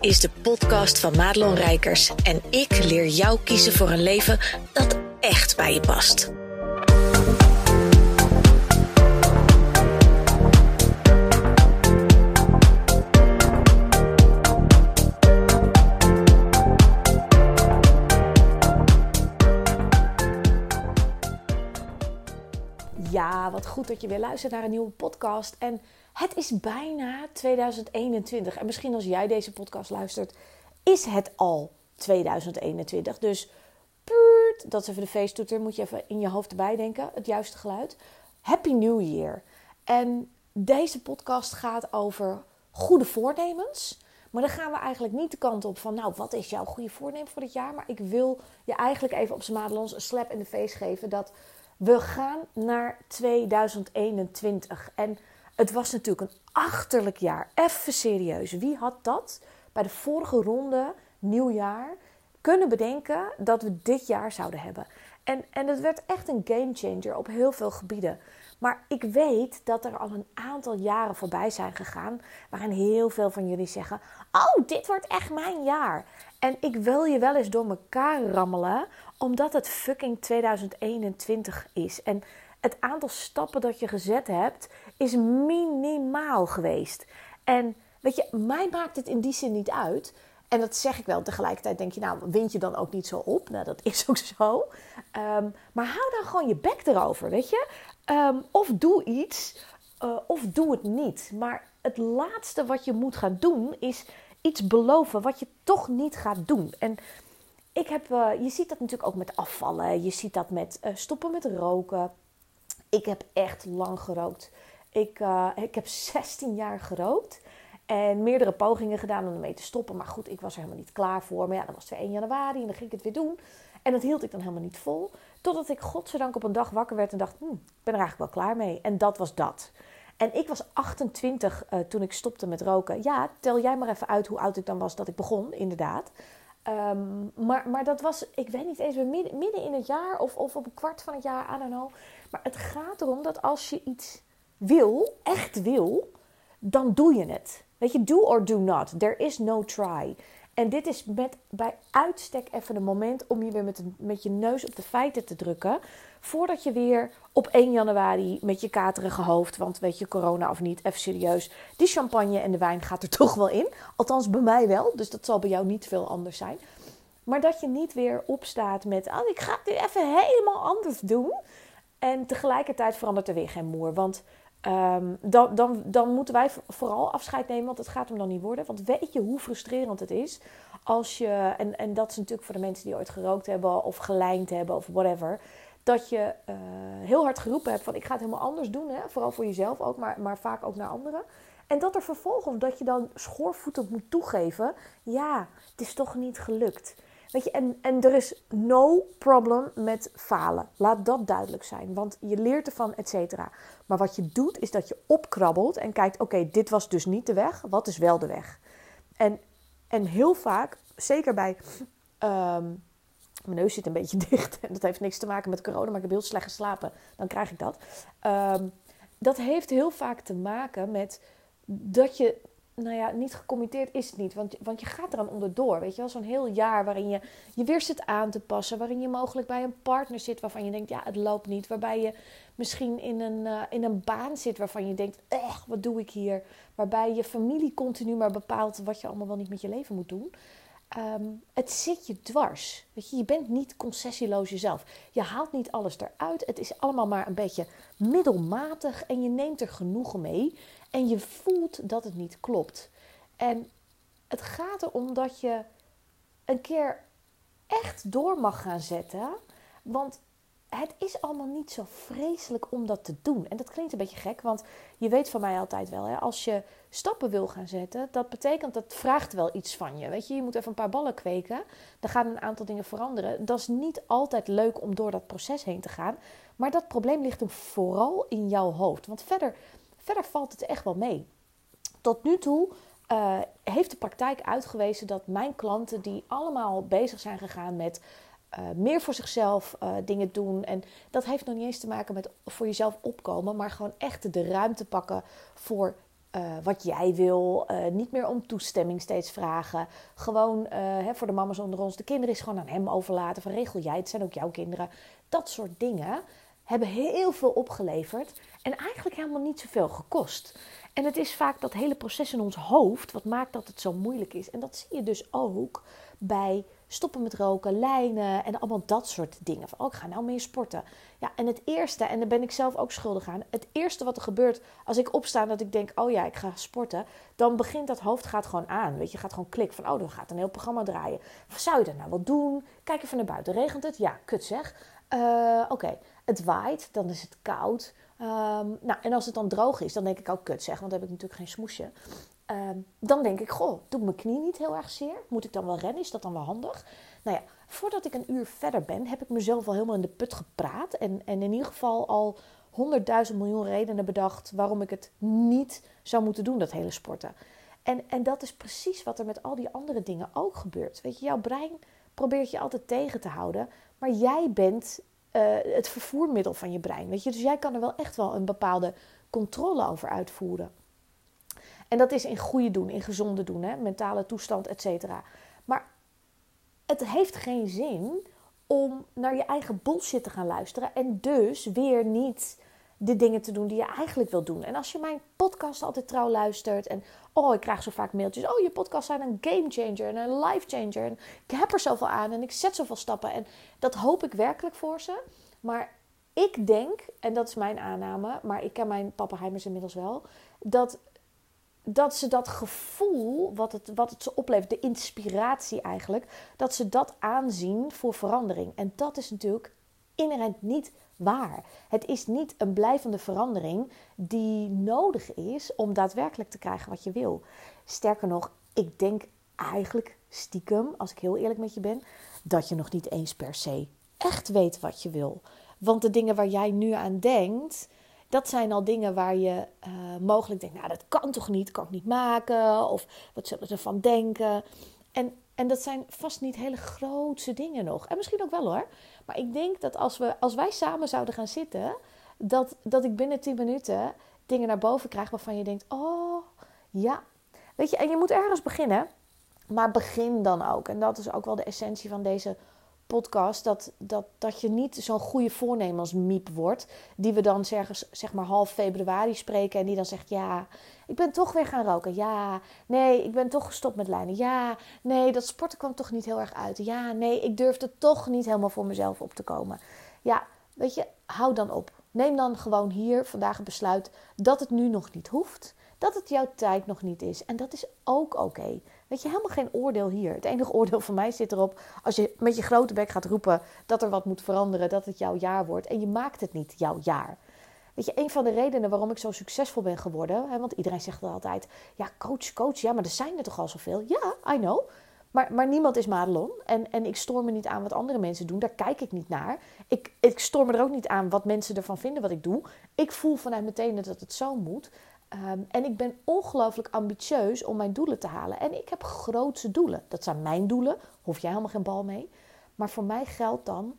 is de podcast van Madelon Rijkers en ik leer jou kiezen voor een leven dat echt bij je past. Ja, wat goed dat je weer luistert naar een nieuwe podcast. En het is bijna 2021. En misschien als jij deze podcast luistert, is het al 2021. Dus puurt, dat is even de feesttoeter, moet je even in je hoofd erbij denken, het juiste geluid. Happy New Year. En deze podcast gaat over goede voornemens. Maar dan gaan we eigenlijk niet de kant op van, nou, wat is jouw goede voornemen voor dit jaar? Maar ik wil je eigenlijk even op z'n madelons een slap in de face geven dat we gaan naar 2021. En het was natuurlijk een achterlijk jaar. Even serieus. Wie had dat bij de vorige ronde, nieuwjaar, kunnen bedenken dat we dit jaar zouden hebben? En, en het werd echt een gamechanger op heel veel gebieden. Maar ik weet dat er al een aantal jaren voorbij zijn gegaan. waarin heel veel van jullie zeggen: Oh, dit wordt echt mijn jaar. En ik wil je wel eens door elkaar rammelen, omdat het fucking 2021 is. En het aantal stappen dat je gezet hebt is minimaal geweest. En weet je, mij maakt het in die zin niet uit. En dat zeg ik wel. Tegelijkertijd denk je, nou, wind je dan ook niet zo op? Nou, dat is ook zo. Ehm, maar hou dan gewoon je bek erover, weet je? Ehm, of doe iets, uh, of doe het niet. Maar het laatste wat je moet gaan doen, is iets beloven wat je toch niet gaat doen. En ik heb, uh, je ziet dat natuurlijk ook met afvallen. Je ziet dat met uh, stoppen met roken. Ik heb echt lang gerookt. Ik, uh, ik heb 16 jaar gerookt. En meerdere pogingen gedaan om ermee te stoppen. Maar goed, ik was er helemaal niet klaar voor. Maar ja, dan was het weer 1 januari en dan ging ik het weer doen. En dat hield ik dan helemaal niet vol. Totdat ik godzijdank op een dag wakker werd en dacht... Hm, ik ben er eigenlijk wel klaar mee. En dat was dat. En ik was 28 uh, toen ik stopte met roken. Ja, tel jij maar even uit hoe oud ik dan was dat ik begon, inderdaad. Um, maar, maar dat was, ik weet niet eens, midden, midden in het jaar of, of op een kwart van het jaar, I don't know. Maar het gaat erom dat als je iets wil, echt wil, dan doe je het. Weet je, do or do not. There is no try. En dit is met bij uitstek even een moment om je weer met, met je neus op de feiten te drukken. Voordat je weer op 1 januari met je katerige hoofd, want weet je, corona of niet, even serieus. Die champagne en de wijn gaat er toch wel in. Althans bij mij wel, dus dat zal bij jou niet veel anders zijn. Maar dat je niet weer opstaat met, oh ik ga dit even helemaal anders doen. En tegelijkertijd verandert er weer geen moer. Want um, dan, dan, dan moeten wij vooral afscheid nemen, want het gaat hem dan niet worden. Want weet je hoe frustrerend het is als je, en, en dat is natuurlijk voor de mensen die ooit gerookt hebben of gelijnd hebben of whatever. Dat je uh, heel hard geroepen hebt van ik ga het helemaal anders doen. Hè? Vooral voor jezelf ook, maar, maar vaak ook naar anderen. En dat er vervolgens, dat je dan schoorvoetend moet toegeven. Ja, het is toch niet gelukt. Weet je, en, er is no problem met falen. Laat dat duidelijk zijn. Want je leert ervan, et cetera. Maar wat je doet, is dat je opkrabbelt en kijkt: oké, dit was dus niet de weg. Wat is wel de weg? En, en heel vaak, zeker bij. Um, mijn neus zit een beetje dicht. En dat heeft niks te maken met corona, maar ik heb heel slecht geslapen. Dan krijg ik dat. Um, dat heeft heel vaak te maken met dat je nou ja, niet gecommitteerd is het niet. Want, want je gaat eraan onderdoor. Weet je wel, zo'n heel jaar waarin je je weer zit aan te passen. Waarin je mogelijk bij een partner zit waarvan je denkt, ja, het loopt niet. Waarbij je misschien in een, uh, in een baan zit waarvan je denkt, echt, wat doe ik hier? Waarbij je familie continu maar bepaalt wat je allemaal wel niet met je leven moet doen. Um, het zit je dwars. Weet je, je bent niet concessieloos jezelf. Je haalt niet alles eruit. Het is allemaal maar een beetje middelmatig en je neemt er genoegen mee. En je voelt dat het niet klopt. En het gaat erom dat je een keer echt door mag gaan zetten. Want het is allemaal niet zo vreselijk om dat te doen. En dat klinkt een beetje gek, want je weet van mij altijd wel, hè, als je stappen wil gaan zetten, dat betekent dat vraagt wel iets van je. Weet je, je moet even een paar ballen kweken, dan gaan een aantal dingen veranderen. Dat is niet altijd leuk om door dat proces heen te gaan, maar dat probleem ligt hem vooral in jouw hoofd. Want verder, verder valt het echt wel mee. Tot nu toe uh, heeft de praktijk uitgewezen dat mijn klanten die allemaal bezig zijn gegaan met uh, meer voor zichzelf uh, dingen doen. En dat heeft nog niet eens te maken met voor jezelf opkomen, maar gewoon echt de ruimte pakken voor wat jij wil. niet meer om toestemming steeds vragen. Gewoon hè, voor de mama's onder ons. De kinderen is gewoon aan hem overlaten. Van regel jij, het zijn ook jouw kinderen. Dat soort dingen hebben heel veel opgeleverd. En eigenlijk helemaal niet zoveel gekost. En het is vaak dat hele proces in ons hoofd wat maakt dat het zo moeilijk is. En dat zie je dus ook bij stoppen met roken, lijnen en allemaal dat soort dingen. Van, oh, ik ga nou meer sporten. Ja, en het eerste, en daar ben ik zelf ook schuldig aan. Het eerste wat er gebeurt als ik opsta dat ik denk, oh ja, ik ga sporten. Dan begint dat hoofd gaat gewoon aan. Weet je, gaat gewoon klikken van, oh, dan gaat een heel programma draaien. Zou je dat nou wat doen? Kijk even naar buiten. Regent het? Ja, kut zeg. Uh, Oké, het waait, dan is het koud. Um, nou, en als het dan droog is, dan denk ik ook kut zeg, want dan heb ik natuurlijk geen smoesje. Um, dan denk ik, goh, doet mijn knie niet heel erg zeer? Moet ik dan wel rennen? Is dat dan wel handig? Nou ja, voordat ik een uur verder ben, heb ik mezelf al helemaal in de put gepraat. En, en in ieder geval al honderdduizend miljoen redenen bedacht waarom ik het niet zou moeten doen, dat hele sporten. En, en dat is precies wat er met al die andere dingen ook gebeurt. Weet je, jouw brein probeert je altijd tegen te houden, maar jij bent uh, het vervoermiddel van je brein. Weet je? Dus jij kan er wel echt wel een bepaalde controle over uitvoeren. En dat is in goede doen, in gezonde doen, hè? mentale toestand, et cetera. Maar het heeft geen zin om naar je eigen bullshit te gaan luisteren en dus weer niet de dingen te doen die je eigenlijk wil doen. En als je mijn podcast altijd trouw luistert en oh, ik krijg zo vaak mailtjes. Oh, je podcast zijn een game changer en een life changer. En ik heb er zoveel aan en ik zet zoveel stappen. En dat hoop ik werkelijk voor ze. Maar ik denk, en dat is mijn aanname, maar ik ken mijn pappenheimers inmiddels wel, dat, dat ze dat gevoel, wat het, wat het ze oplevert, de inspiratie eigenlijk, dat ze dat aanzien voor verandering. En dat is natuurlijk inherent niet waar. Het is niet een blijvende verandering die nodig is om daadwerkelijk te krijgen wat je wil. Sterker nog, ik denk eigenlijk stiekem, als ik heel eerlijk met je ben, dat je nog niet eens per se echt weet wat je wil. Want de dingen waar jij nu aan denkt, dat zijn al dingen waar je uh, mogelijk denkt: Nou, dat kan toch niet, kan ik niet maken, of wat zullen ze ervan denken. En, en dat zijn vast niet hele grootse dingen nog. En misschien ook wel hoor. Maar ik denk dat als, we, als wij samen zouden gaan zitten, dat, dat ik binnen 10 minuten dingen naar boven krijg waarvan je denkt: oh ja. Weet je, en je moet ergens beginnen. Maar begin dan ook. En dat is ook wel de essentie van deze podcast. Dat, dat, dat je niet zo'n goede voornemens miep wordt. Die we dan zeg, zeg maar half februari spreken. En die dan zegt: Ja, ik ben toch weer gaan roken. Ja, nee, ik ben toch gestopt met lijnen. Ja, nee, dat sporten kwam toch niet heel erg uit. Ja, nee, ik durfde toch niet helemaal voor mezelf op te komen. Ja, weet je, hou dan op. Neem dan gewoon hier vandaag een besluit dat het nu nog niet hoeft. Dat het jouw tijd nog niet is. En dat is ook oké. Weet je, helemaal geen oordeel hier. Het enige oordeel van mij zit erop als je met je grote bek gaat roepen dat er wat moet veranderen, dat het jouw jaar wordt. En je maakt het niet jouw jaar. Weet je, een van de redenen waarom ik zo succesvol ben geworden, hè, want iedereen zegt wel altijd: ja, coach, coach, ja, maar er zijn er toch al zoveel? Ja, I know. Maar, maar niemand is Madelon. En, en ik stoor me niet aan wat andere mensen doen. Daar kijk ik niet naar. Ik, ik stoor me er ook niet aan wat mensen ervan vinden wat ik doe. Ik voel vanuit meteen dat het zo moet. Ehm, en ik ben ongelooflijk ambitieus om mijn doelen te halen. En ik heb grootse doelen. Dat zijn mijn doelen. Hoef jij helemaal geen bal mee. Maar voor mij geldt dan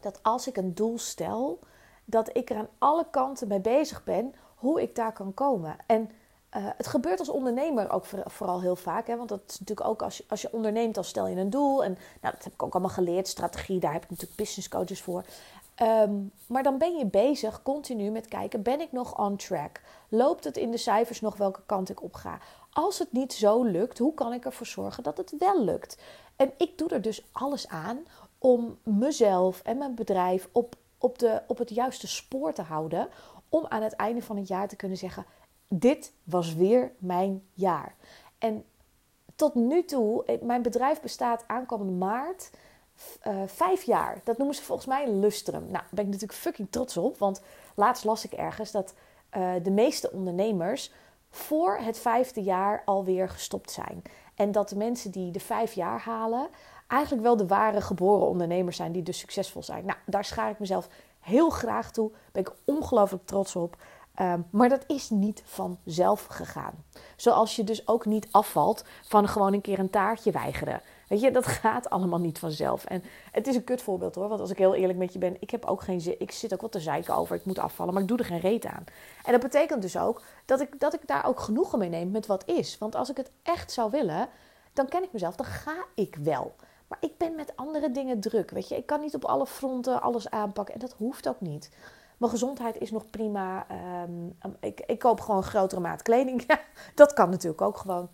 dat als ik een doel stel, dat ik er aan alle kanten mee bezig ben hoe ik daar kan komen. En uh, het gebeurt als ondernemer ook vooral heel vaak. Hè? Want dat is natuurlijk ook als je, als je onderneemt, dan stel je een doel. En nou, dat heb ik ook allemaal geleerd, strategie, daar heb ik natuurlijk business coaches voor. Um, maar dan ben je bezig continu met kijken: ben ik nog on track? Loopt het in de cijfers nog welke kant ik op ga? Als het niet zo lukt, hoe kan ik ervoor zorgen dat het wel lukt? En ik doe er dus alles aan om mezelf en mijn bedrijf op, op, de, op het juiste spoor te houden. Om aan het einde van het jaar te kunnen zeggen: Dit was weer mijn jaar. En tot nu toe, eh, mijn bedrijf bestaat aankomende maart. Uh, vijf jaar. Dat noemen ze volgens mij lustrum. Nou, daar ben ik natuurlijk fucking trots op. Want laatst las ik ergens dat uh, de meeste ondernemers voor het vijfde jaar alweer gestopt zijn. En dat de mensen die de vijf jaar halen, eigenlijk wel de ware geboren ondernemers zijn die dus succesvol zijn. Nou, daar schaar ik mezelf heel graag toe. Ben ik ongelooflijk trots op. Um, maar dat is niet vanzelf gegaan. Zoals je dus ook niet afvalt van gewoon een keer een taartje weigeren. Weet je, dat gaat allemaal niet vanzelf. En het is een kut voorbeeld hoor. Want als ik heel eerlijk met je ben, ik heb ook geen zin. Ik zit ook wat te zeiken over. Ik moet afvallen, maar ik doe er geen reet aan. En dat betekent dus ook dat ik, dat ik daar ook genoegen mee neem met wat is. Want als ik het echt zou willen, dan ken ik mezelf. Dan ga ik wel. Maar ik ben met andere dingen druk. Weet je, ik kan niet op alle fronten alles aanpakken. En dat hoeft ook niet. Mijn gezondheid is nog prima. Ehm, ik, ik koop gewoon grotere maat kleding. Dat kan natuurlijk ook gewoon.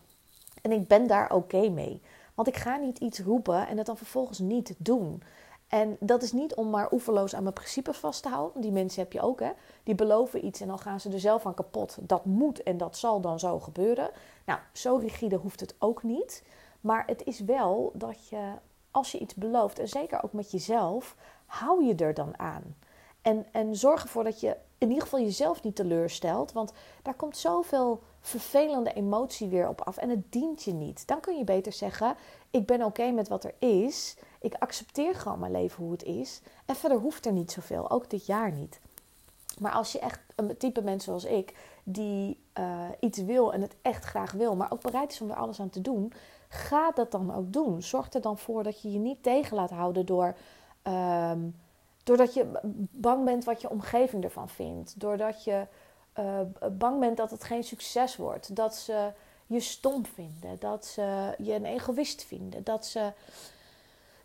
En ik ben daar oké mee. Want ik ga niet iets roepen en het dan vervolgens niet doen. En dat is niet om maar oeverloos aan mijn principes vast te houden. Die mensen heb je ook, hè. Die beloven iets en dan gaan ze er zelf aan kapot. Dat moet en dat zal dan zo gebeuren. Nou, zo rigide hoeft het ook niet. Maar het is wel dat je, als je iets belooft, en zeker ook met jezelf, hou je er dan aan. En, en zorg ervoor dat je in ieder geval jezelf niet teleurstelt. Want daar komt zoveel vervelende emotie weer op af en het dient je niet. Dan kun je beter zeggen: Ik ben oké met wat er is. Ik accepteer gewoon mijn leven hoe het is. En verder hoeft er niet zoveel, ook dit jaar niet. Maar als je echt een type mens zoals ik, die uh, iets wil en het echt graag wil, maar ook bereid is om er alles aan te doen, ga dat dan ook doen. Zorg er dan voor dat je je niet tegen laat houden door. Um, doordat je bang bent wat je omgeving ervan vindt. Doordat je uh, bang bent dat het geen succes wordt. Dat ze je stom vinden. Dat ze je een egoïst vinden. Dat, ze,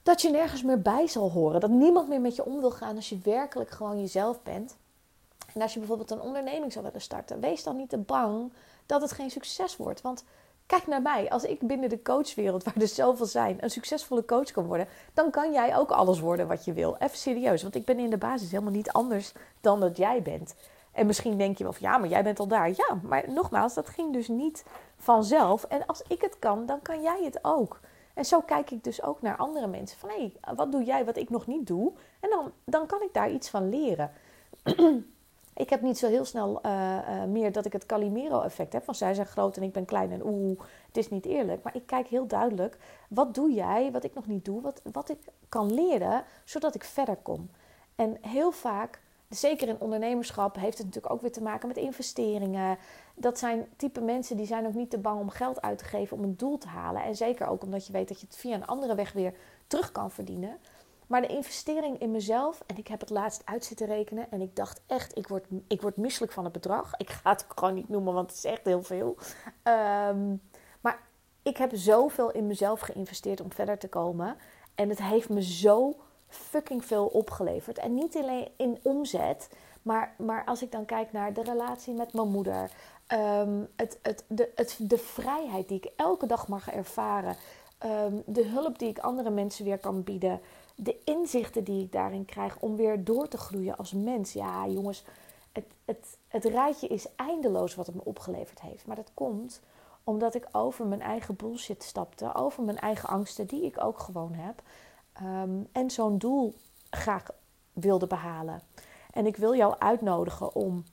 dat je nergens meer bij zal horen. Dat niemand meer met je om wil gaan als je werkelijk gewoon jezelf bent. En als je bijvoorbeeld een onderneming zou willen starten, wees dan niet te bang dat het geen succes wordt. Want kijk naar mij. Als ik binnen de coachwereld, waar er zoveel zijn, een succesvolle coach kan worden, dan kan jij ook alles worden wat je wil. Even serieus, want ik ben in de basis helemaal niet anders dan dat jij bent. En misschien denk je wel van ja, maar jij bent al daar. Ja, maar nogmaals, dat ging dus niet vanzelf. En als ik het kan, dan kan jij het ook. En zo kijk ik dus ook naar andere mensen. Van hé, hey, wat doe jij wat ik nog niet doe? En dan, dan kan ik daar iets van leren. ik heb niet zo heel snel uh, uh, meer dat ik het Calimero-effect heb. Van zij zijn groot en ik ben klein en oeh, het is niet eerlijk. Maar ik kijk heel duidelijk, wat doe jij wat ik nog niet doe? Wat, wat ik kan leren, zodat ik verder kom. En heel vaak zeker in ondernemerschap heeft het natuurlijk ook weer te maken met investeringen. Dat zijn type mensen die zijn ook niet te bang om geld uit te geven om een doel te halen. En zeker ook omdat je weet dat je het via een andere weg weer terug kan verdienen. Maar de investering in mezelf, en ik heb het laatst uit zitten rekenen. En ik dacht echt, ik word, ik word misselijk van het bedrag. Ik ga het gewoon niet noemen, want het is echt heel veel. Um, maar ik heb zoveel in mezelf geïnvesteerd om verder te komen. En het heeft me zo fucking veel opgeleverd. En niet alleen in omzet, maar, maar als ik dan kijk naar de relatie met mijn moeder, ehm, het, het, de, het, de vrijheid die ik elke dag mag ervaren, ehm, de hulp die ik andere mensen weer kan bieden, de inzichten die ik daarin krijg om weer door te groeien als mens. Ja, jongens, het, het, het rijtje is eindeloos wat het me opgeleverd heeft. Maar dat komt omdat ik over mijn eigen bullshit stapte, over mijn eigen angsten, die ik ook gewoon heb. Ehm, en zo'n doel graag wilde behalen. En ik wil jou uitnodigen om,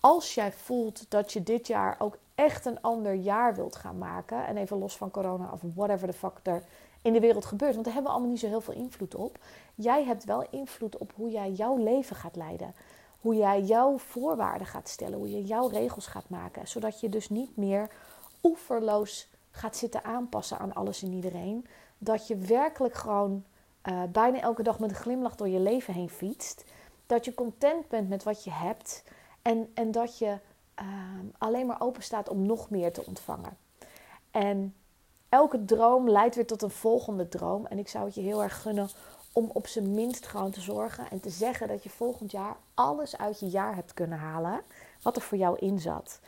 als jij voelt dat je dit jaar ook echt een ander jaar wilt gaan maken, en even los van corona of whatever the fuck er in de wereld gebeurt, want daar hebben we allemaal niet zo heel veel invloed op. Jij hebt wel invloed op hoe jij jouw leven gaat leiden. Hoe jij jouw voorwaarden gaat stellen, hoe je jouw regels gaat maken, zodat je dus niet meer oeverloos gaat zitten aanpassen aan alles en iedereen. Dat je werkelijk gewoon uh, bijna elke dag met een glimlach door je leven heen fietst. Dat je content bent met wat je hebt. En, en dat je uh, alleen maar open staat om nog meer te ontvangen. En elke droom leidt weer tot een volgende droom. En ik zou het je heel erg gunnen om op zijn minst gewoon te zorgen en te zeggen dat je volgend jaar alles uit je jaar hebt kunnen halen wat er voor jou in zat.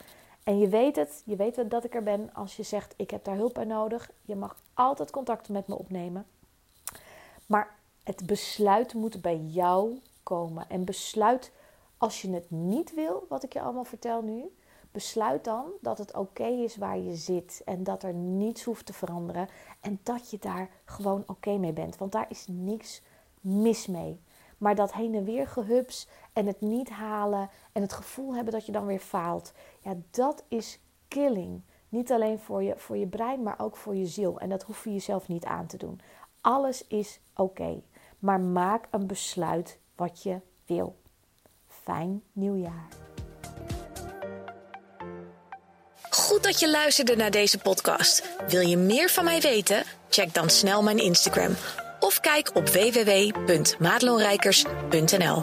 En je weet het, je weet dat ik er ben als je zegt ik heb daar hulp bij nodig. Je mag altijd contact met me opnemen. Maar het besluit moet bij jou komen. En besluit als je het niet wil, wat ik je allemaal vertel nu. Besluit dan dat het oké is waar je zit en dat er niets hoeft te veranderen en dat je daar gewoon oké mee bent. Want daar is niks mis mee. Maar dat heen en weer gehups en het niet halen en het gevoel hebben dat je dan weer faalt, ja, dat is killing. Niet alleen voor je, voor je brein, maar ook voor je ziel. En dat hoef je jezelf niet aan te doen. Alles is oké. Maar maak een besluit wat je wil. Fijn nieuwjaar. Goed dat je luisterde naar deze podcast. Wil je meer van mij weten? Check dan snel mijn Instagram of kijk op www.madelonrijkers.nl.